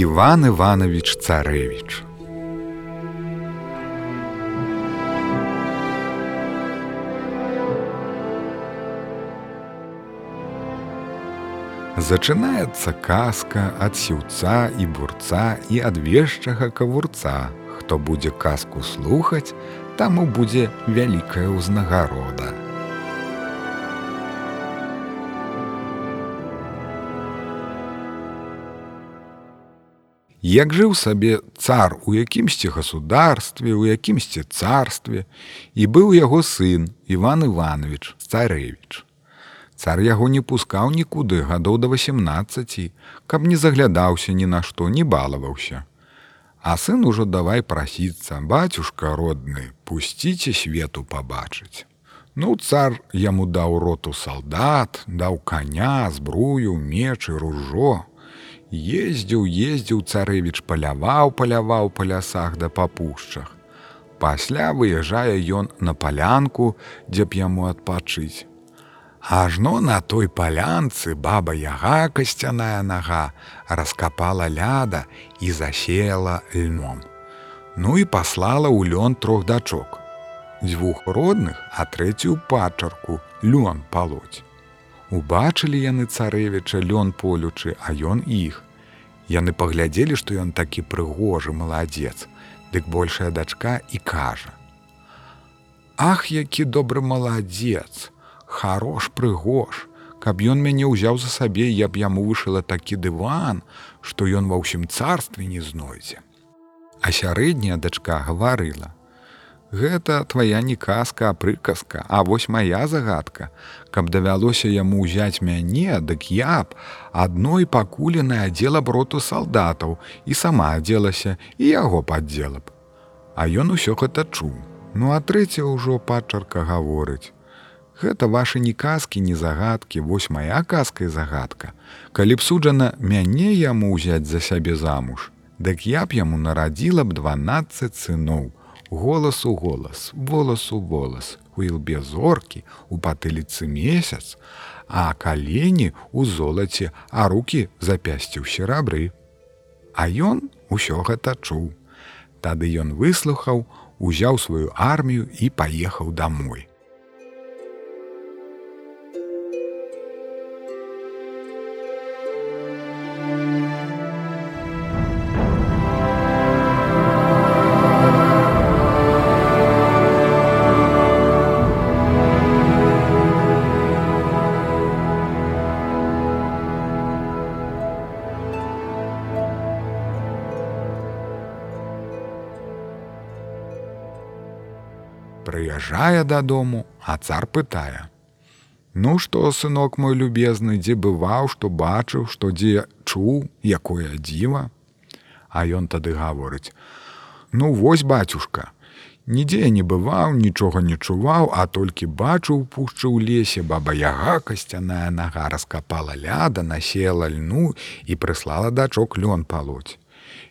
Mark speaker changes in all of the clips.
Speaker 1: Іван Іванович Царевич. Зачынаецца казка ад сіўца і бурца і ад вешчага кавурца. Хто будзе казку слухаць, таму будзе вялікая ўзнагарода. Як жыў сабе цар у якімсьці государстве, у якімсьці царстве, і быў яго сын Іван Іванович Царэвіч. Цар яго не пускаў нікуды гадоў да 18, каб не заглядаўся ні на што не балаваўся. А сын ужо давай прасіцца, бацюшка родны, пусціце свету пабачыць. Ну цар яму даў роту салдат, даў каня, збрую, мечы, ружо, ездзіў ездзіў царэвіч паляваў паляваў па лясах да папушчах. Пасля выязджае ён на палянку дзе б яму адпачыць. Ажно на той палянцы баба яга касцяная нага раскапала ляда і засеяла льном. Ну і паслала ў лён трох дачок. Дзвюх родных а трэцюю пачарку лён палоць Убачылі яны царэвіча лён полючы, а ён іх. Яны паглядзелі, што ён такі прыгожы маладзец, Дык большая дачка і кажа: « Ах, які добры маладзец, Харош прыгож, каб ён мяне ўзяў за сабе, я б яму вышыла такі дыван, што ён ва ўсім царстве не знойдзе. А сярэдняя дачка гаварыла: Гэта твая не казка, а прыказка, А вось моя загадка. Каб давялося яму ўзяць мяне, дык я б адной пакуленай адзела б роту салдатаў і сама адзелася і яго паддзела б. А ён усё гэта чуў. Ну а трэця ўжо падчарка гаворыць. Гэта вашы не казкі, не загадкі, вось моя казка і загадка. Калі б суджана мяне яму ўзяць за сябе замуж, Дык я б яму нарадзіла б 12 сыноў голас у голас, волас у волас, у ілбе зоркі, у патыліцы месяц, а калені у золаце, а руки запясціў серабры. А ён усё гэта чуў. Тады ён выслухаў, узяў сваю армію і паехаў домой. Прыязджае дадому, а цар пытае: « Ну што, сынок мой любезны, дзе бываў, што бачыў, што дзе чуў, якое дзіва. А ён тады гаворыць: « Ну вось бацюшка, нідзе не бываў, нічога не чуваў, а толькі бачыў пушчы ў лесе, баба яга касцяная нага раскапала ляда, насеяла льну і прыслала дачок лён палоць.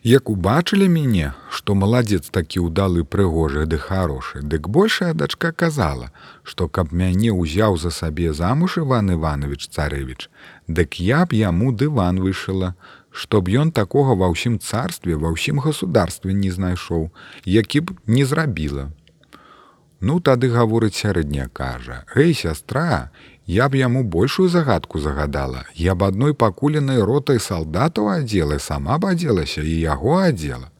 Speaker 1: Як убачылі мяне, што маладзец такі ўдалы прыгожы ды харошы, дык большая дачка казала, што каб мяне ўзяў за сабе замуж Іван Іванович царэвіч, дык я б яму дыван вышыла, чтоб ён такога ва ўсім царстве ва ўсім государстве не знайшоў, які б не зрабіла. Ну тады гаворыць сярэдня кажа: « Эй сястра, Я б яму большую загадку загадала. Я б адной пакуленай ротай салдатаў адзела, сама б адзелася і яго адзела.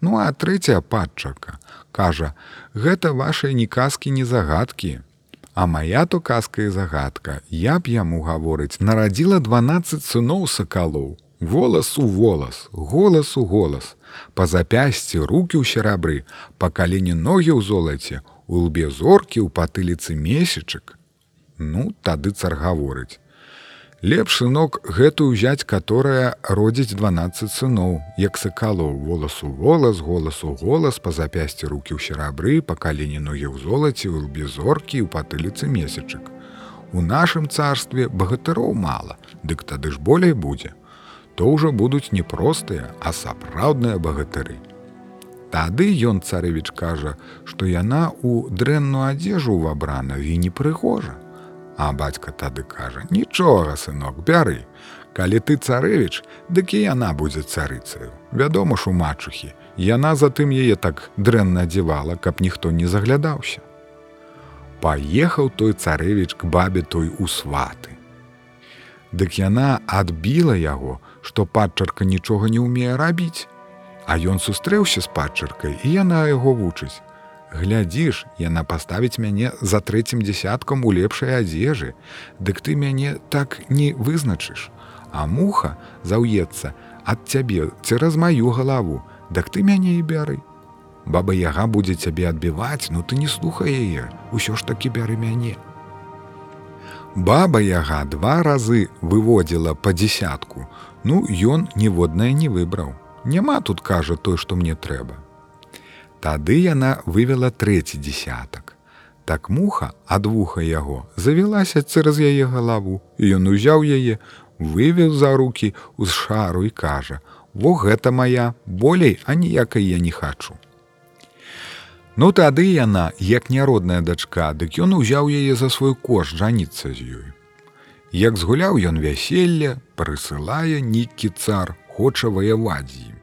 Speaker 1: Ну а трэцяя падчака, кажа: « Гэта вашай ні казкі не загадкі. А моя то казка і загадка, я б яму гаворыць, нарадзіла 12 сыноў сакалоў. Волас у волас, голас у голас, па запясці руки ў серабры, па калені ногі ў золаце, у лбе зоркі ў патыліцы месячык. Ну, тады цар гаворыць. Лепш сынок гэтую ўзяць, которая родзіць 12 сыноў, як сакалоў, воласу волас, голасу голас, па запясці рукі ў серабры, па калені ногі ў золаце, у безоркі у патыліцы месячык. У нашым царстве багатыроў мала, дык тады ж болей будзе. То ўжо будуць не простыя, а сапраўдныя багатыры. Тады ён царэвіч кажа, што яна ў дрэнную адзежу ўвабрана і непрыгожа. А бацька тады кажа: « Нічога, сынок, бяры. Калі ты царэвіч, дык і яна будзе царыцаю. Вядома ж у мачухі, яна затым яе так дрэнна адзявала, каб ніхто не заглядаўся. Паехаў той царэвіч к бабе той у сваты. Дык яна адбіла яго, што падчарка нічога не ўмее рабіць. А ён сустрэўся з падчаркай і яна яго вучыць. Глядзіш, яна паставіць мяне за трэцім дзясяткам у лепшай адзежы, Дык ты мяне так не вызначыш а муха заўецца ад цябе цераз маю галаву, дак ты мяне і бяры. Баба яга будзе цябе адбіваць, ну ты не слухай яе, усё ж такі бяры мяне. Баба яга два разы выводзіла па дзясятку, ну ён ніводнае не выбраў. Няма тут кажа той, што мне трэба. Тады яна вывела трэці дзясятак. Так муха ад вуха яго завілася цераз яе галаву, і ён узяў яе, вывел за руки з шару і кажа: Во гэта моя, болей аніякай я не хачу. Ну тады яна, як няродная дачка, дык ён узяў яе за свой кош жаніцца з ёй. Як згуляў ён вяселле, прысылае ніткі цар, хоча ваяваць з ім.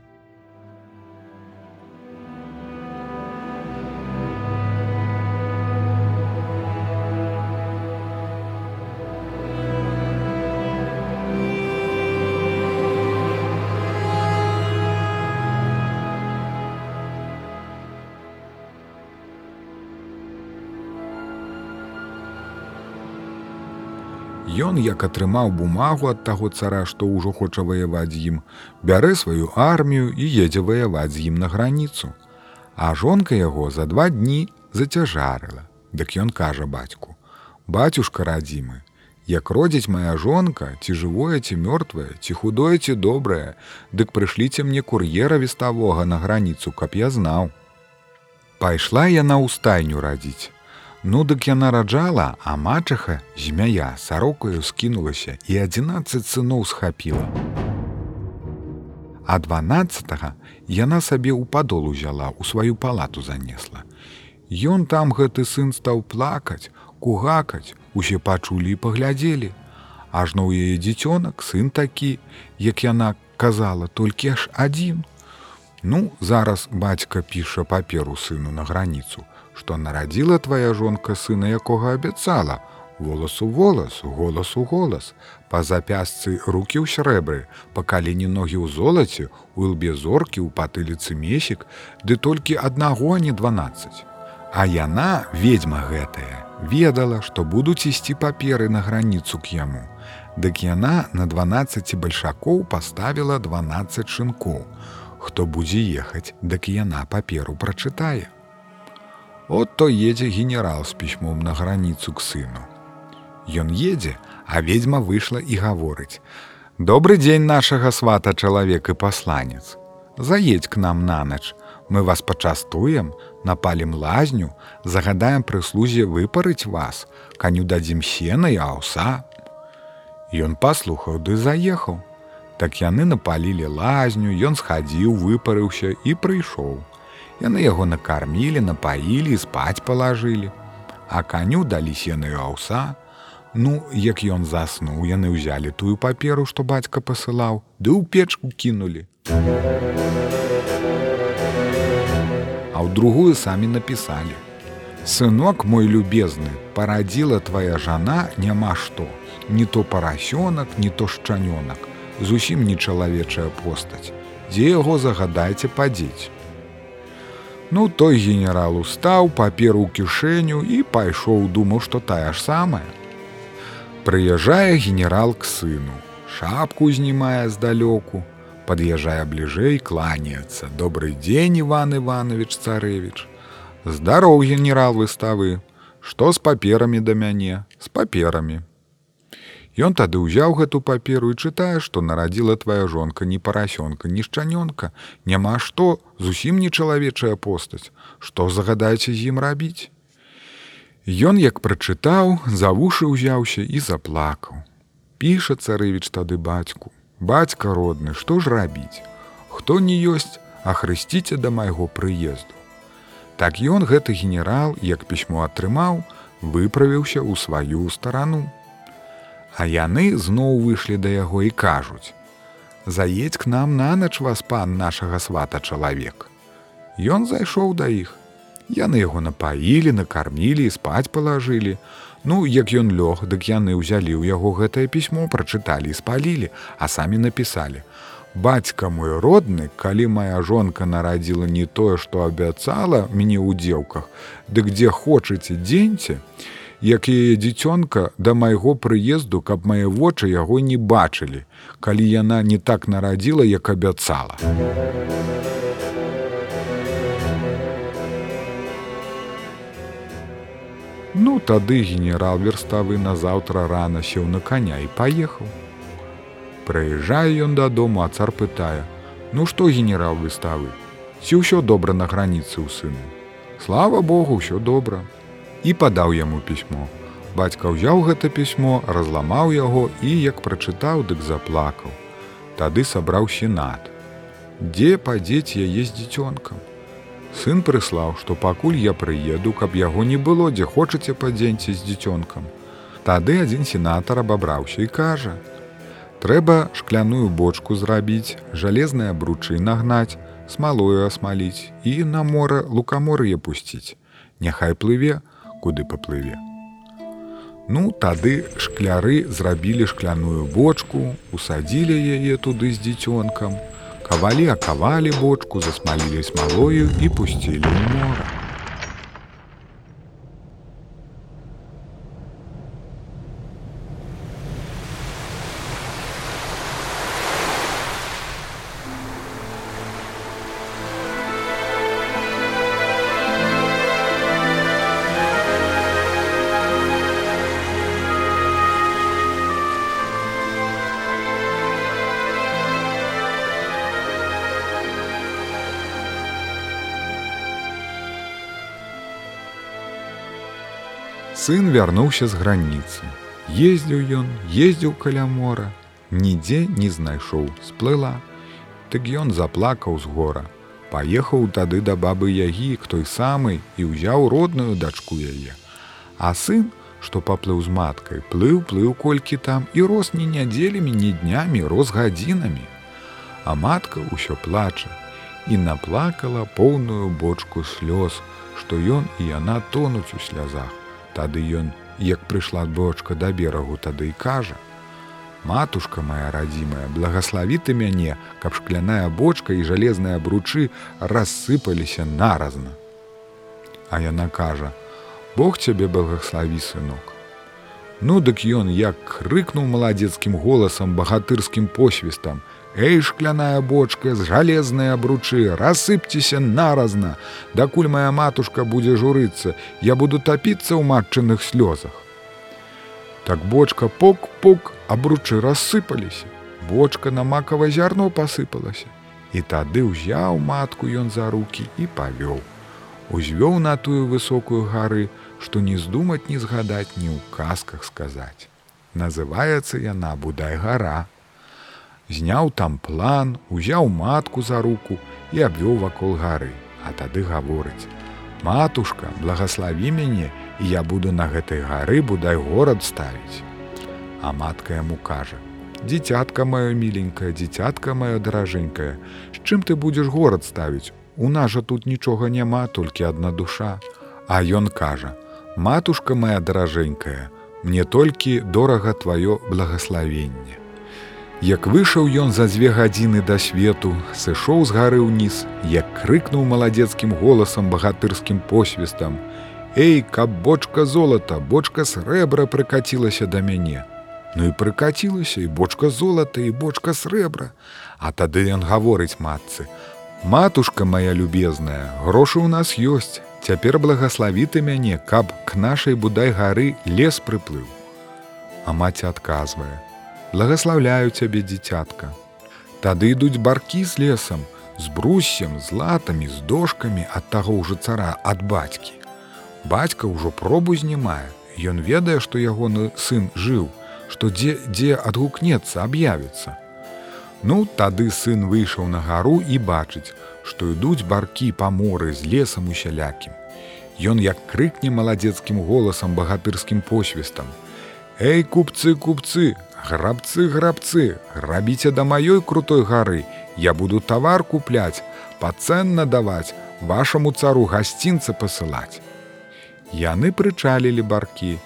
Speaker 1: Ён, як атрымаў бумагу ад таго цара, што ўжо хоча ваяваць з ім, бярэ сваю армію і едзе ваяваць з ім на граніцу. А жонка яго за два дні зацяжарыла. Дык ён кажа бацьку: « Бацюшка радзімы, Як родзіць моя жонка, ці жывое ці мёртвае, ці худое ці добрае, дык прышліце мне кур'ера веставога на граніцу, каб я знаў. Пайшла яна ў стайню радзіць. Ну дык яна раджала, а мачаха змяя сарокаю скінулася і 11 сыноў схапіла. А 12 яна сабе ў падол узяла, у сваю палату занесла. Ён там гэты сын стаў плакаць, кугакаць, усе пачулі і паглядзелі. Ажно ў яе дзіцёнак сын такі, як яна казала, толькі аж адзін. Ну, зараз бацька піша паперу сыну на граніцу што нарадзіла твая жонка сына якога абяцала? Волас у волас голас у голас. Па запясцы руки ў срэбры па калені ногі ў золаце у лбе зоркі ў патыліцы месік ды толькі аднаго не 12 а яна ведьма гэтая ведала што будуць ісці паперы на граніцу к яму. Дык яна на 12 бальшакоў паставіла 12 шынкоў. Хто будзе ехаць дык яна паперу прачытае От то едзе генерал з пісьмом на граніцу к сыну. Ён едзе, а ведьма выйшла і гаворыць: « Добры дзень нашага свата чалавек і пасланец. Заедь к нам на ноч, мы вас пачастуем, напалім лазню, загадаем прыслузе выпарыць вас, каню дадзім сена і аўса. Ён паслухаў ды заехаў. Так яны напалілі лазню, ён схадзіў, выпарыўся і прыйшоў. Яны яго накармілі, напаілі, спаць палажылі. А каню далі сеную аўса. Ну, як ён заснуў, яны ўзялі тую паперу, што бацька пасылаў, ды ў печку кінулі. А ў другую самі напісалі: Сынок мой любезны, парадзіла твая жана няма што, не то парасёнак, не то шчанёнак, зусім не чалавечая постаць. Дзе яго загадайце падзець. Ну той генерал устаў, паперу ў кішэню і пайшоў, думаў, што тая ж самая. Прыязджае генерал к сыну, шапку знімае здалёку, пад'язджае бліжэй, кланяецца. Добрый дзень, Іван Іванович царэвіч. Здароў генерал выставы, Што з паперамі да мяне, з паперамі. Ён тады ўзяў гэту паперу і чытае, што нарадзіла твая жонка не парасёнка, ні шчанёнка, няма што, зусім не чалавечая постаць, што загадаеце з ім рабіць. Ён як прачытаў, за вушы ўзяўся і заплакаў. Піша царэвіч тады бацьку, бацька родны, што ж рабіць? Хто не ёсць, ахрысціце да майго прыезду. Так ён гэты генерал, як пісьмо атрымаў, выправіўся ў сваю старану. А яны зноў выйшлі да яго і кажуць: « Заедь к нам на нач вас пан нашага свата чалавек. Ён зайшоў да іх. Яны яго напаілі, накармілі і спаць палажылі. Ну, як ён лёг, дык яны ўзялі ў яго гэтае пісьмо, прачыталі і спалілі, а самі напісалі: « Бацька мой родны, калі моя жонка нарадзіла не тое, што абяцала мяне ў дзеўках, дык дзе хочаце дзеньце, як яе дзіцёнка да майго прыезду, каб мае вочы яго не бачылі, калі яна не так нарадзіла, як абяцала. Ну, тады генерал верставы назаўтра рана сеў на коня і паехаў. Прыязджае ён дадому, а цар пытае: « Ну што генерал выставы? Ці ўсё добра на граніцы ў сыну. Слава Богу, ўсё добра. І падаў яму пісьмо. Бацька ўзяў гэта пісьмо, разламаў яго і, як прачытаў, дык заплакаў. Тады сабраў сенат. Дзе падзець яе з дзіцёнкам? Сын прыслаў, што пакуль я прыеду, каб яго не было, дзе хочаце падзеньце з дзіцёнкам. Тады адзін сенатар абабраўся і кажа: « Трэба шкляную бочку зрабіць, жалезныя бручы нагнаць, смалою асмаліць і на мора лукамор'е пусціць. Няхай плыве, куды паплыве. Ну, тады шкляры зрабілі шкляную бочку, усадзілі яе туды з дзіцёнкам, Кавалі акавалі бочку, засмалілі смалою і пусцілі ў мора. Сын вярнуўся з граніцы. Ездзіў ён, ездзіў каля мора, нідзе не знайшоў, сплыла. Дык ён заплакаў з гора. Паехаў тады да бабы ягі к той самай і ўзяў родную дачку яе. А сын, што паплыў з маткай, плыў, плыў колькі там і рос ні нядзелямі, ні днямі, рос гадзінамі. А матка ўсё плача і наплакала поўную бочку слёз, што ён і яна тонуць у слязах. Тады ён, як прыйшла бочка да берагу, тады і кажа: « Матушка моя радзімая, благослові ты мяне, каб шкляная бочка і жалезныя бручы рассыпаліся наразна. А яна кажа: « Бог цябе благослові сынок. Ну дык ён як крыкнуў маладзецкім голасам багатырскім посвістам, Эй, шкляная бочка з жалезныя абручы, рассыпцеся наразна, дакуль моя матушка будзе журыцца, я буду тапіцца ў матчыных слёзах. Так бочка пок-пок, абручы рассыпаліся. Бочка на макава зярно пасыпалася. І тады ўзяў матку ён за руки і павёў. Узвёў на тую высокую гары, што не здумаць не згадаць ні ў казках сказаць. Называецца яна будай гара зняў там план, узяў матку за руку і абвёў вакол гары, а тады гаворыць: « Матушка, благослові мяне, і я буду на гэтай гары будай горад ставіць. А матка яму кажа: « Дзіцятка маё міленькая, дзіцятка маё даражэнькая, з чым ты будзеш горад ставіць? У нас жа тут нічога няма, толькі адна душа. А ён кажа: « Матушка моя даражэнькая, мне толькі дорага тваё благословенне. Як выйшаў ён за дзве гадзіны да свету, сышоў з гары ўніз, як крыкнуў маладзецкім голасам багатырскім посвістам: « Эй, каб бочка золата, бочка срэбра прыкацілася да мяне. Ну і прыкацілася і бочка золата і бочка срэбра. А тады ён гаворыць матцы: « Матушка моя любезная, грошы ў нас ёсць, Цяпер благаславі ты мяне, каб к нашай будай гары лес прыплыў. А маці адказвае: благословляю цябе дзіцятка. Тады ідуць баркі з лесам, з бруссем, з латамі, з дошкамі ад таго ўжо цара ад бацькі. Бацька ўжо пробу знімае. Ён ведае, што ягоны сын жыў, што дзе дзе адгукнецца, аб'явіцца. Ну, тады сын выйшаў на гару і бачыць, што ідуць баркі па моры з лесам усялякім. Ён як крыкне маладзецкім голасам багатырскім посвістам: Эй, купцы, купцы, грабцы, грабцы, грабіце да маёй крутой гары, я буду тавар купляць, пацэнна даваць, вашаму цару гасцінцы пасылаць. Яны прычалілі баркі,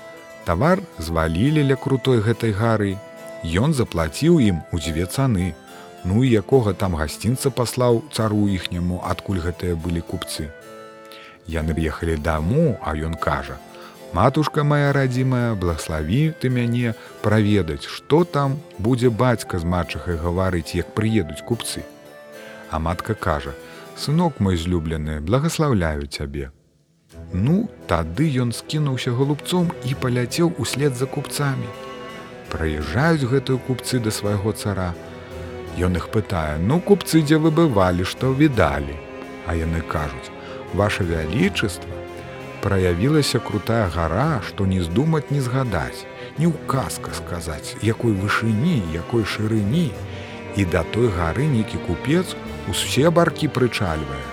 Speaker 1: тавар звалілі ля крутой гэтай гары. Ён заплаціў ім у дзве цаны. Ну і якога там гасцінца паслаў цару іхняму, адкуль гэтыя былі купцы. Яны ехалі даму, а ён кажа: « Матушка моя радзімая, благослові ты мяне праведаць, што там будзе бацька з мачахай гаварыць, як прыедуць купцы. А матка кажа: « Сынок мой злюблены, благословляю цябе. Ну, тады ён скінуўся голубцом і паляцеў услед за купцамі. Праязджаюць гэтыя купцы да свайго цара. Ён іх пытае: « Ну купцы, дзе вы бывалі, што відалі. А яны кажуць: « Ваше вялічыства, праявілася крутая гара, што не здумаць не згадаць, не ўказка сказаць, якой вышыні, якой шырыні. І да той гары нейкі купец усе баркі прычальвае.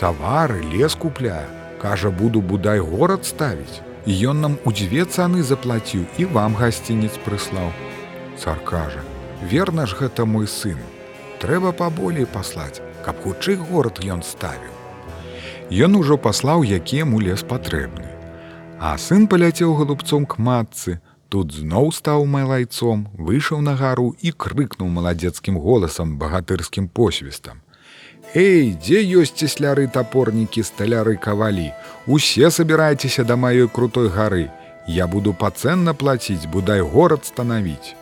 Speaker 1: Тавары лес купляе, кажа, буду будай горад ставіць. Ён нам у дзве цаны заплаціў і вам гасцінец прыслаў. Цар кажа: « Верна ж гэта мой сын. Трэба паболей паслаць, каб хутчэй горад ён ставіў. Ён ужо паслаў, які яму лес патрэбны. А сын паляцеў голубцом к матцы, тут зноў стаў малайцом, выйшаў на гару і крыкнуў маладзецкім голасам багатырскім посвістам. Эй, дзе ёсць цесляры тапорнікі, сталяры кавалі, Усе сабірайцеся да маёй крутой гары. Я буду пацэнна плаціць, будай горад станавіць.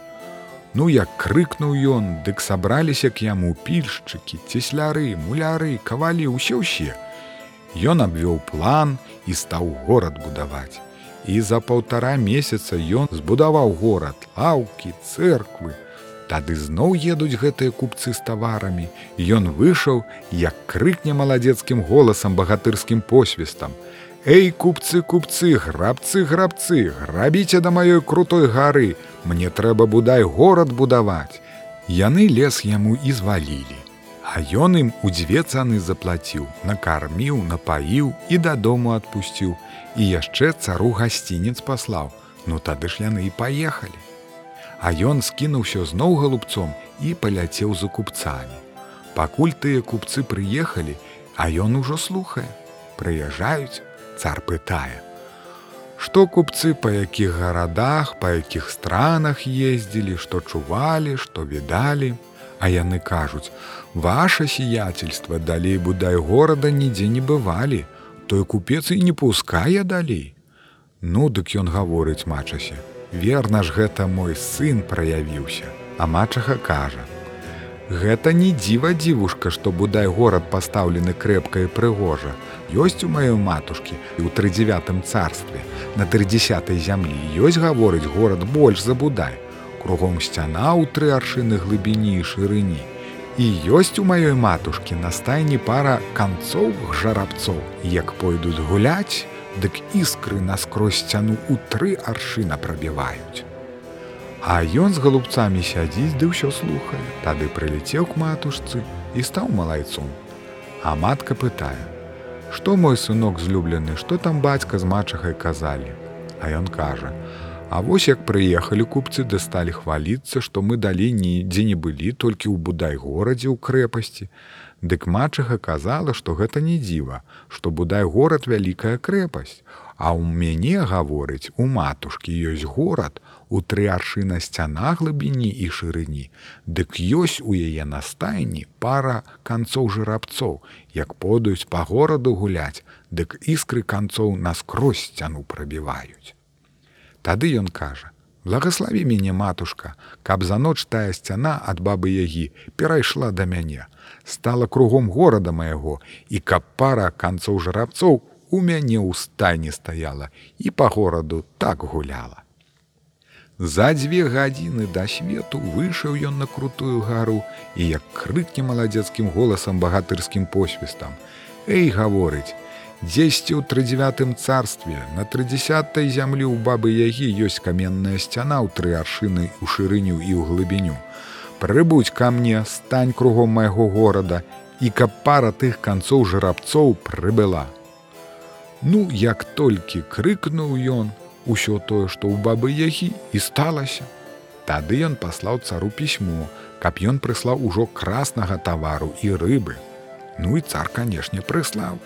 Speaker 1: Ну як крыкнуў ён, дык сабраліся к яму пільшчыкі, цесляры, муляры, кавалі ўсе ўсе. Ён абвёў план і стаў горад будаваць. І за паўтара месяца ён збудаваў горад, лаўкі, цэрквы, Тады зноў едуць гэтыя купцы з таварамі. Ён выйшаў, як крыкне маладзецкім голасам багатырскім посвістам. Эй, купцы, купцы, грабцы, грабцы, грабіце да маёй крутой гары, Мне трэба будай горад будаваць. Яны лес яму і звалілі. А ён ім у дзве цаны заплаціў, накарміў, напаіў і дадому адпусціў. І яшчэ цару гасцінец паслаў. Ну тады ж яны і паехалі а ён скінуўся зноў галубцом і паляцеў за купцамі. Пакуль тыя купцы прыехалі, а ён ужо слухае, прыязджаюць, цар пытае: Што купцы па якіх гарадах, па якіх странах ездзілі, што чувалі, што відалі, А яны кажуць: Ваше сіяцельства далей будай горада нідзе не бывалі, той купец і не пускае далей. Ну, дык ён гаворыць мачасе, верна ж гэта мой сын праявіўся а мачаха кажа гэта не дзіва дзівушка што будай горад пастаўлены крэпка і прыгожа. Ёсць у маёй матушкі і ў трыдзевятым царстве на трыдзясятай зямлі ёсць гаворыць горад больш за будай. Кругом сцяна ў тры аршыны глыбіні і шырыні і ёсць у маёй матушкі на стайні пара канцоў жарабцоў як пойдуць гуляць дык іскры наскрозь сцяну ў тры аршына прабіваюць. А ён з галубцамі сядзіць ды ўсё слухае, тады прыліцеў к матушцы і стаў малайцом. А матка пытае: « Што мой сынок злюблены, што там бацька з мачахай казалі. А ён кажа: « А вось як прыехалі купцы дасталі хваліцца, што мы далі нідзе не былі толькі ў будай горадзе ў крэпасці, Дык мачыха казала, што гэта не дзіва, што будай горад вялікая крэпасць, А ў мяне гаворыць, у матушкі ёсць горад, у тры аршына сцяна глыбіні і шырыні, Дык ёсць у яе настайні пара канцоў жырабцоў, як подаюць па гораду гуляць, дык іскры канцоў наскрозь сцяну прабіваюць. Тады ён кажа: Благослови мяне матушка, каб за ноч тая сцяна ад бабы ягі перайшла да мяне, стала кругом горада майго і каб пара канцоў жарабцоў у мяне ў стайне стаяла і па гораду так гуляла. За дзве гадзіны да свету выйшаў ён на крутую гару і як крыкне маладзецкім голасам багатырскім посвістам. Эй гаворыць, дзесьці ў трыдзевятым царстве на трыдзясятай зямлі ў бабы ягі ёсць каменная сцяна ў тры аршыны у шырыню і ў глыбіню прыбудь ко мне стань кругом майго горада і каб пара тых канцоў жарабцоў прыбыла ну як толькі крыкнуў ён ўсё тое, што ў бабы ягі і сталася. Тады ён паслаў цару пісьмо, каб ён прыслаў ужо краснага тавару і рыбы. Ну і цар, канешне, прыслаў.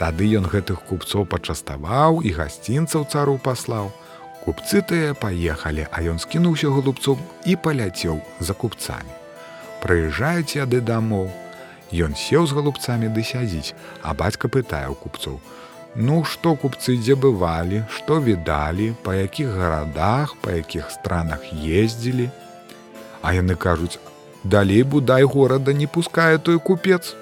Speaker 1: Тады ён гэтых купцоў пачаставаў і гасцінцаў цару паслаў. Купцы тыя паехалі, а ён скінуўся голубцом і паляцеў за купцамі. Прыязджаюць яды дамоў. Ён сеў з голубцамі ды сядзіць, а бацька пытае ў купцоў: Ну што купцы дзе бывалі, што відалі, па якіх гарадах, па якіх странах ездзілі. А яны кажуць: далей будай горада не пускае той купец.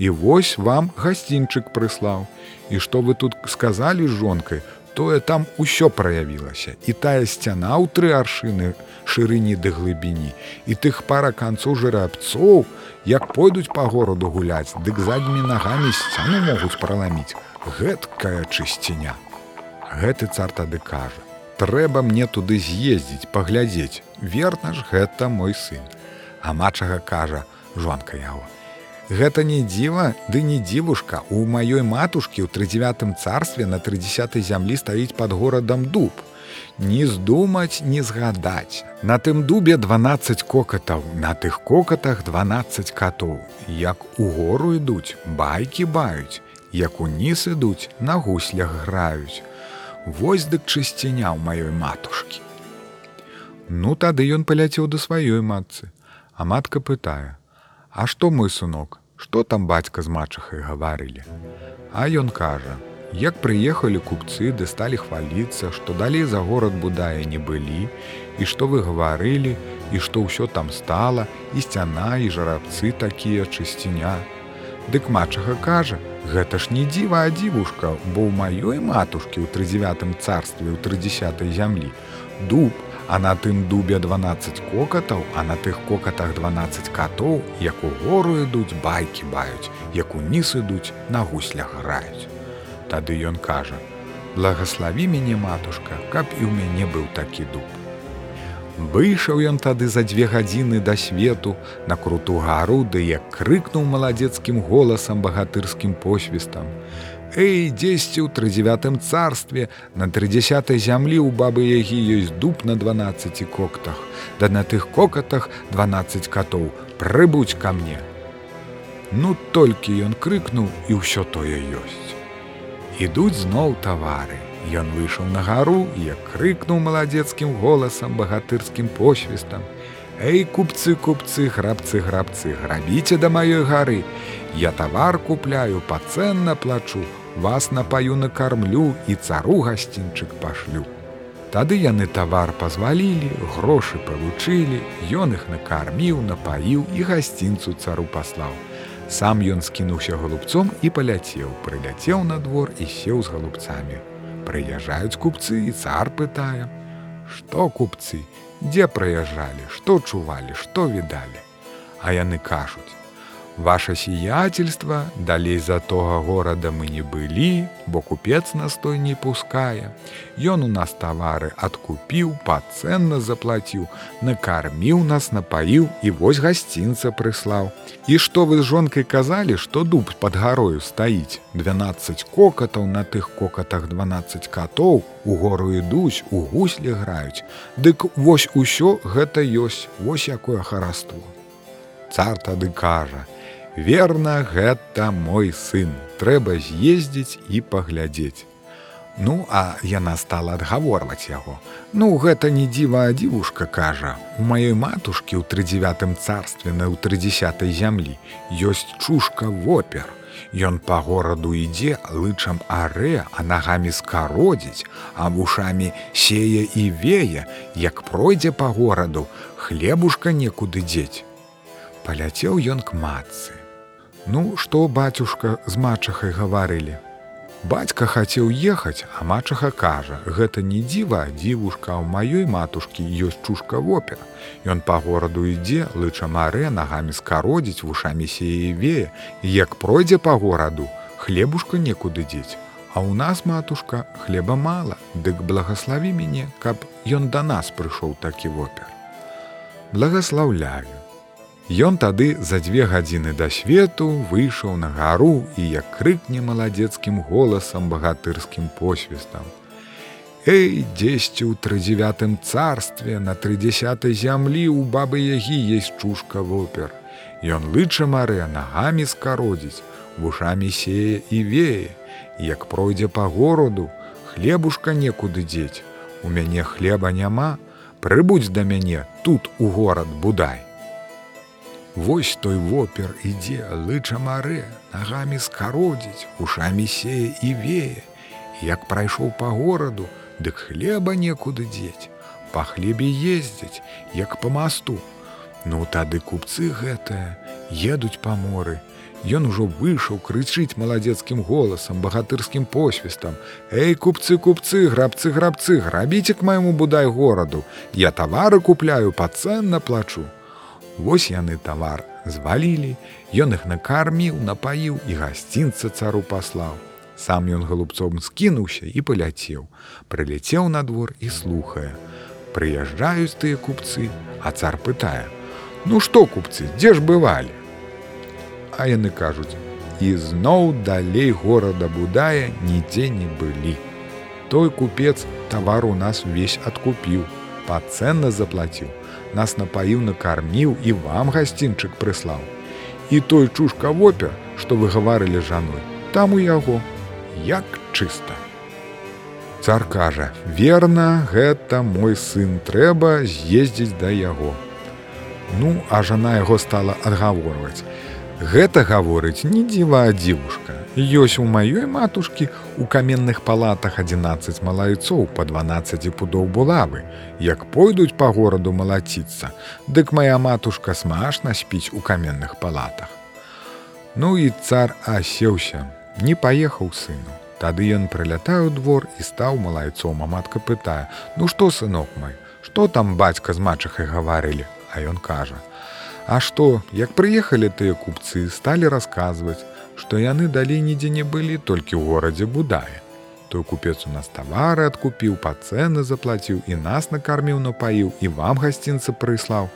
Speaker 1: І вось вам гасцінчык прыслаў. І што вы тут сказалі з жонкай, тое там усё праявілася. І тая сцяна ў тры аршыны шырыні ды глыбіні. І тых пара канцоў жырабцоў, як пойдуць па гораду гуляць, дык заднімі нагамі сцяну могуць праламіць гэткая чысціня. Гэты цар тады кажа: трэба мне туды з'ездзіць, паглядзець, верна ж гэта мой сын. А мачага кажа жонка яго. Гэта не дзіва, ды не дзівушка, у маёй матушкі ў трыдзевятым царстве на трыдзясятай зямлі стаіць пад горадам дуб. Не здумаць, не згадаць. На тым дубе 12 кокатаў, на тых кокатах 12 катоў. Як у гору ідуць, байкі баюць, як уніз ідуць, на гуслях граюць. Вось дык чысціня ў маёй матушкі. Ну тады ён паляцеў да сваёй матцы, а матка пытае: « А што мой сынок, што там бацька з мачахай гаварылі? А ён кажа: « Як прыехалі купцы ды сталі хваліцца, што далей за горад будае не былі, і што вы гаварылі, і што ўсё там стала, і сцяна і жарабцы такія чысціня. Дык мачага кажа, Гэта ж не дзіва, а дзівушка, бо ў маёй матушкі ў трыдзевятым царстве ў трыдзясятай зямлі. Дуб, а на тым дубе 12 кокатаў, а на тых кокатах 12 катоў, як у гору ідуць байкі баюць, як уніз ідуць, на гуслях граюць. Тады ён кажа: « Благаславі мяне матушка, каб і ў мяне быў такі дуб. Выйшаў ён тады за дзве гадзіны да свету на круту гару, ды як крыкнуў маладзецкім голасам багатырскім посвістам. Эй, дзесьці ў трыдзевятым царстве на трыдзясятай зямлі ў бабы ягі ёсць дуб на 12 коктах, Да на тых кокатах 12 катоў прыбудь ка мне. Ну толькі ён крыкнуў і ўсё тое ёсць. Ідуць зноў тавары. Ён выйшаў на гару, як крыкнуў маладзецкім голасам багатырскім посвістам. Эй, купцы, купцы, грабцы, грабцы, грабіце да маёй гары. Я тавар купляю, пацэнна плачу, вас напаю накармлю і цару гасцінчык пашлю. Тады яны тавар пазвалілі, грошы павучылі, Ён іх накарміў, напаіў і гасцінцу цару паслаў. Сам ён скінуўся голубцом і паляцеў, прыляцеў на двор і сеў з голубцамі прыязджаюць купцы і цар пытае: Што купцы, дзе прыязджалі, што чувалі, што відалі. А яны кажуць: Ваше сіятельства далей за тога горада мы не былі, бо купец настой не пускае. Ён у нас тавары адкупіў, пацэнна заплаціў, накарміў нас, напаіў і вось гасцінца прыслаў. І што вы з жонкай казалі, што дуб пад гарою стаіць. 12 кокатаў на тых кокатах 12 катоў у гору ідуць, у гуслі граюць. Дык вось усё гэта ёсць, вось якое хараство. Цар тады кажа: « Верна, гэта мой сын. Трэба з'ездзіць і паглядзець. Ну, а яна стала адгаворваць яго. Ну, гэта не дзіва, а дзівушка кажа. У маёй матушкі ў трыдзевятым царстве на ў трыдзясятай зямлі ёсць чушка вопер. Ён па гораду ідзе лычам арэ, а нагамі скародзіць, а вушамі сее і вее, як пройдзе па гораду, хлебушка некуды дзець. Паляцеў ён к матцы. Ну, што бацюшка з мачахай гаварылі. Бацька хацеў ехаць, а мачаха кажа: гэта не дзіва, дзівушка ў маёй матушкі ёсць чушка вопер. Ён па гораду ідзе, лыча марэ нагамі скародзіць вушамі сееве, як пройдзе па гораду, хлебушка некуды дзець. А ў нас матушка хлеба мала, дык благаславі мяне, каб ён да нас прыйшоў такі вопер. Благаслаўляю. Ён тады за дзве гадзіны да свету выйшаў на гару і як крыкне маладзецкім голасам багатырскім посвістам. Эй, дзесьці ў трыдзевятым царстве на трыдзясятай зямлі ў бабы ягі есть чушка вопер. Ён лыча марэ нагамі скародзіць, вушамі сее і вее, як пройдзе па гораду, хлебушка некуды дзець. У мяне хлеба няма, прыбудзь да мяне тут у горад будай. Вось той вопер ідзе, лыча марэ, нагамі скародзіць, ушамі сее і вее. Як прайшоў па гораду, дык хлеба некуды дзець, па хлебе ездзяць, як па масту. Ну тады купцы гэтыя едуць па моры. Ён ужо выйшаў крычыць маладзецкім голасам, багатырскім посвістам: Эй, купцы, купцы, грабцы, грабцы, грабіце к майму будай гораду. Я тавары купляю, пацэнна плачу. Вось яны тавар звалілі, Ён іх накарміў, напаіў і гасцінца цару паслаў. Сам ён галубцом скінуўся і паляцеў, прыляцеў на двор і слухае. Прыязджаюць тыя купцы, а цар пытае: « Ну што купцы, дзе ж бывалі? А яны кажуць: і зноў далей горада будае нідзе не былі. Той купец тавар у нас увесь адкупіў, пацэнна заплаціў, нас напаіў накарміў і вам гасцінчык прыслаў. І той чушка вопер, што вы гаварылі жаной, там у яго, як чыста. Цар кажа: верна, гэта мой сын трэба з'ездзіць да яго. Ну, а жана яго стала адгаворваць. Гэта гаворыць не дзіва дзівушка. Ёсць у маёй матушкі у каменных палатах 11 малайцоў па 12 пудоў булавы. Як пойдуць па гораду малаціцца, дык моя матушка смашна спіць у каменных палатах. Ну і цар асеўся, не паехаў сыну. Тады ён прылятаю двор і стаў малайцом, а матка пытае: « Ну што сынок мой, што там бацька з мачахай гаварылі, А ён кажа: А што, як прыехалі тыя купцы, сталі расказваць, што яны далей нідзе не былі толькі ў горадзе будае. Той купец у нас тавары адкупіў, па цэны заплаціў і нас накарміў напаіў і вам гасцінца прыслаў.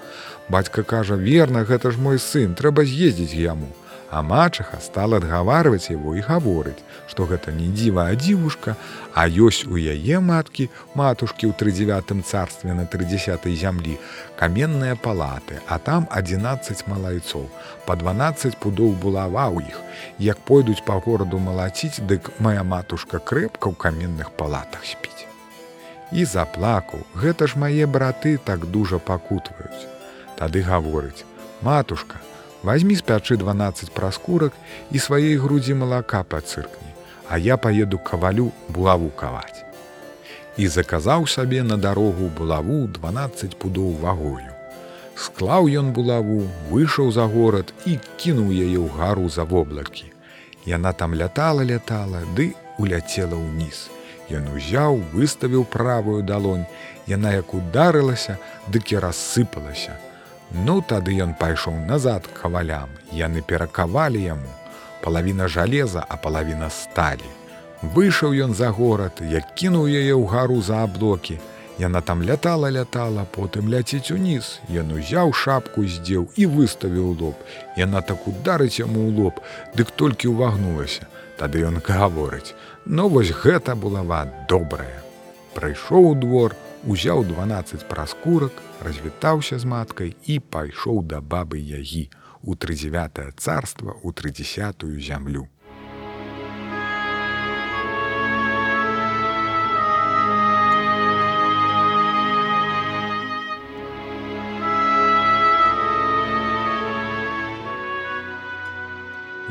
Speaker 1: Бацька кажа: верна, гэта ж мой сын, трэба з'ездзіць яму. А мачаха стала адгаварваць яго і гаворыць, што гэта не дзіва, а дзівушка, а ёсць у яе маткі матушкі ў трыдзевятым царстве на трыдзясятай зямлі, каменныя палаты, а там 11 малайцоў. Па 12 пудоў булава ў іх. Як пойдуць па гораду малаціць, дык моя матушка крэпка ў каменных палатах спіць. І заплакаў, гэта ж мае браты так дужа пакутваюць. Тады гаворыць: матушка, Вазьмі з пячы 12 праскурак і сваёй грудзі малака па цыркні, а я паеду кавалю булаву каваць. І заказаў сабе на дарогу булаву 12 пудоў вагою. Склаў ён булаву, выйшаў за горад і кінуў яе ў гару за воблакі. Яна там лятала лятала, ды уляцела ўніз. Ён узяў, выставіў правую далонь, Яна як ударылася, дык і рассыпалася. Ну тады ён пайшоў назад кавалям. Яны перакавалі яму. Палавіна жалеза, а палавіна сталі. Выйшаў ён за горад, як кінуў яе ў гару за аблокі. Яна там лятала лятала, потым ляціць уніз. Ён узяў шапку здзеў і выставіў лоб. Яна так ударыць яму ў лоб, дык толькі ўвагнулася. Тады ён гаворыць: « Ну вось гэта булава добрая. Прыйшоў у двор, узяў 12 праскурак, развітаўся з маткай і пайшоў да бабы ягі у трыдзевятае царства у трыдзесятую зямлю.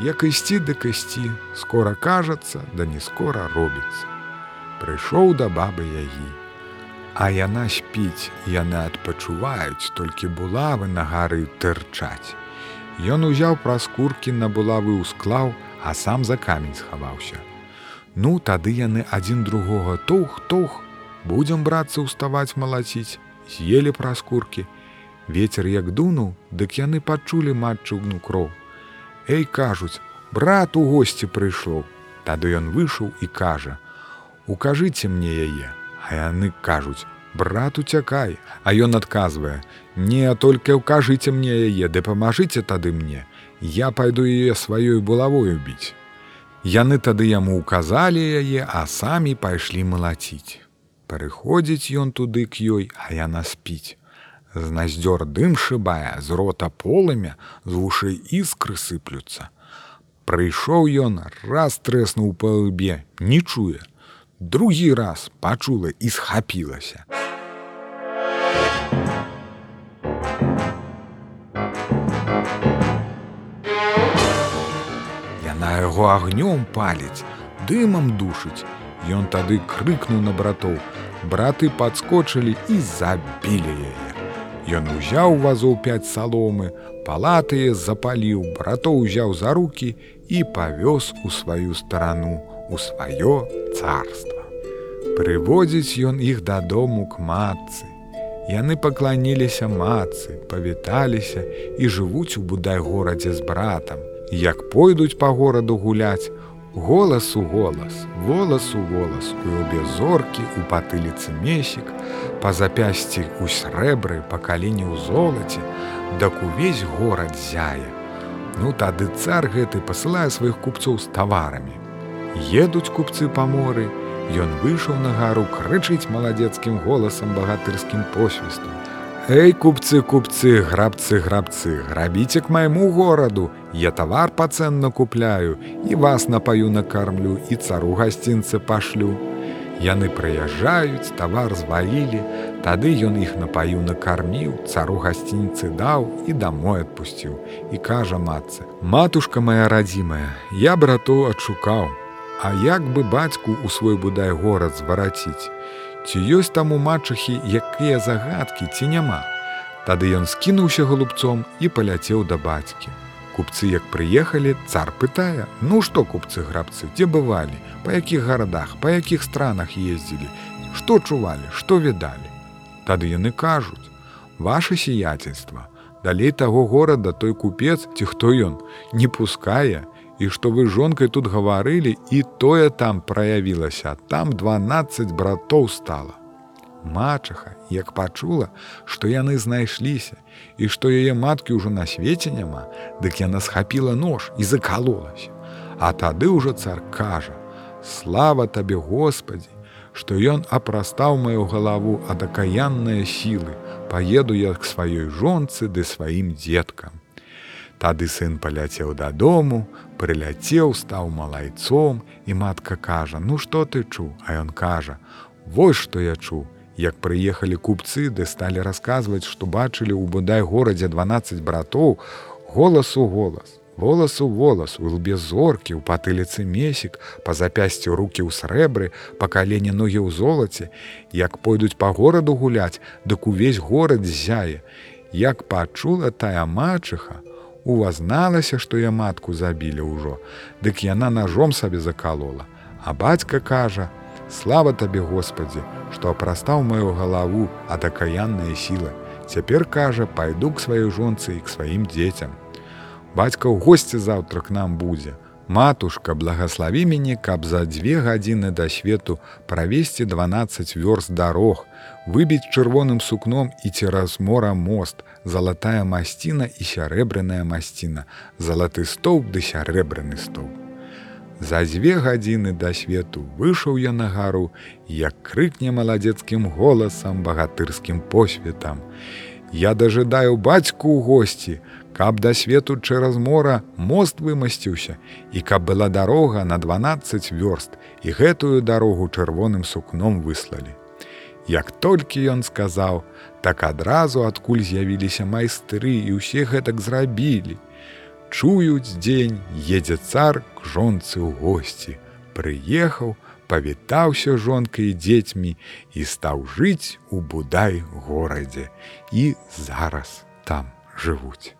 Speaker 1: Як ісці да касці, скора кажацца, да не скора робіцца. Прыйшоў да бабы ягі, А яна спіць, яны адпачуваюць, толькі булавы на гары тырчаць. Ён узяў праз куркі на булавы ўсклаў, а сам за камень схаваўся. Ну, тады яны адзін другога тух, тух, будзем брацца ўставаць малаціць, з'елі праз куркі. Вецер як дунуў, дык яны пачулі матчугну кроў. Эй кажуць, брат у госці прыйшоў. Тады ён выйшаў і кажа: « Укажыце мне яе, А яны кажуць: брат уцякай, А ён адказвае: Не толькі ўкажыце мне яе, ды памажыце тады мне, Я пайду яе сваёй булавою біць. Яны тады яму указалі яе, а самі пайшлі малаціць. Прыходзіць ён туды к ёй, а яна спіць. З наздзёр дым шыбае, з рота полымя, з вушай іскры сыплюцца. Прыйшоў ён, раз трэснуў па лбе, не чуе. Другі раз пачула і схапілася. Яна яго агнём паліць, дымам душыць. Ён тады крыкнуў на братоў. Браты падскочылі і забілі яе. Ён узяў вазоў пяць саломы, палатые запаліў, братоў узяў за руки і павёз у сваю старану, у сваё царства. Прыводзіць ён іх дадому к матцы. Яны пакланіліся мацы, павіталіся і жывуць у будай горадзе з братам. Як пойдуць па гораду гуляць, голас у голас, волас у волас, у лбе зоркі, у патыліцы месік, па запясці у срэбры, па каліне ў золаце, дак увесь горад зяе. Ну тады цар гэты пасылае сваіх купцоў з таварамі. Едуць купцы па моры, Ён выйшаў на гару, крычыць маладзецкім голасам багатырскім посвістам. Эй, купцы, купцы, грабцы, грабцы, грабіце к майму гораду, Я тавар пацэнна купляю і вас напаю накармлю і цару гасцінцы пашлю. Яны прыязджаюць, тавар звалілі, Тады ён іх напаю накарміў, цару гасцінцы даў і дамой адпусціў. І кажа матцы: « Матушка моя радзімая, я братоў адшукаў, А як бы бацьку ў свой будай горад звараціць? Ці ёсць там у матчахі якія загадкі ці няма? Тады ён скінуўся голубцом і паляцеў да бацькі. Купцы, як прыехалі, цар пытае: « Ну што купцы грабцы, дзе бывалі, па якіх гарадах, па якіх странах ездзілі, што чувалі, што відалі. Тады яны кажуць: « Ваше сіяцельства, далей таго горада той купец ці хто ён не пускае, і што вы жонкай тут гаварылі і тое там праявілася там 12 братоў стала. Мачаха як пачула што яны знайшліся і што яе маткі ўжо на свеце няма дык яна схапіла нож і закалолася. А тады ўжо цар кажа слава табе господі што ён апрастаў маю галаву ад акаянныя сілы паеду я к сваёй жонцы ды сваім дзеткам Тады сын паляцеў дадому, прыляцеў, стаў малайцом, і матка кажа: « Ну што ты чуў, А ён кажа: « Вось што я чуў, Як прыехалі купцы, ды сталі расказваць, што бачылі ў будай горадзе 12 братоў, голас у голас. Волас у волас, у лбе зоркі, у патыліцы месік, па запясцю рукі ў срэбры, па калене ногі ў золаце, як пойдуць па гораду гуляць, дык увесь горад зяе. Як пачула тая мачыха, увазналася, што я матку забілі ўжо, Дык яна ножом сабе закалола. А бацька кажа: Слава табе, Господі, што апрастаў маю галаву ад акаянныя сілы. Цяпер кажа, пайду к сваёй жонцы і к сваім дзецям. Бацька ў госці заўтра к нам будзе. Матушка, благослові мяне, каб за дзве гадзіны да свету правесці 12 вёрст дарог, выбіць чырвоным сукном і цераз мора мост, залатая масціна і сярэбраная масціна, залаты стоўп ды сярэбраны стоўп. За дзве гадзіны да свету выйшаў я на гару, як крыкне маладзецкім голасам багатырскім посветам. Я дажидаю бацьку ў госці, каб да свету чэраз мора мост вымасціўся і каб была дарога на 12 вёрст і гэтую дарогу чырвоным сукном выслалі. Як толькі ён сказаў, так адразу адкуль з'явіліся майстры і ўсе гэтак зрабілі. Чуюць дзень, едзе цар к жонцы ў госці, прыехаў, павітаўся жонкай і дзецьмі і стаў жыць у будай горадзе і зараз там жывуць.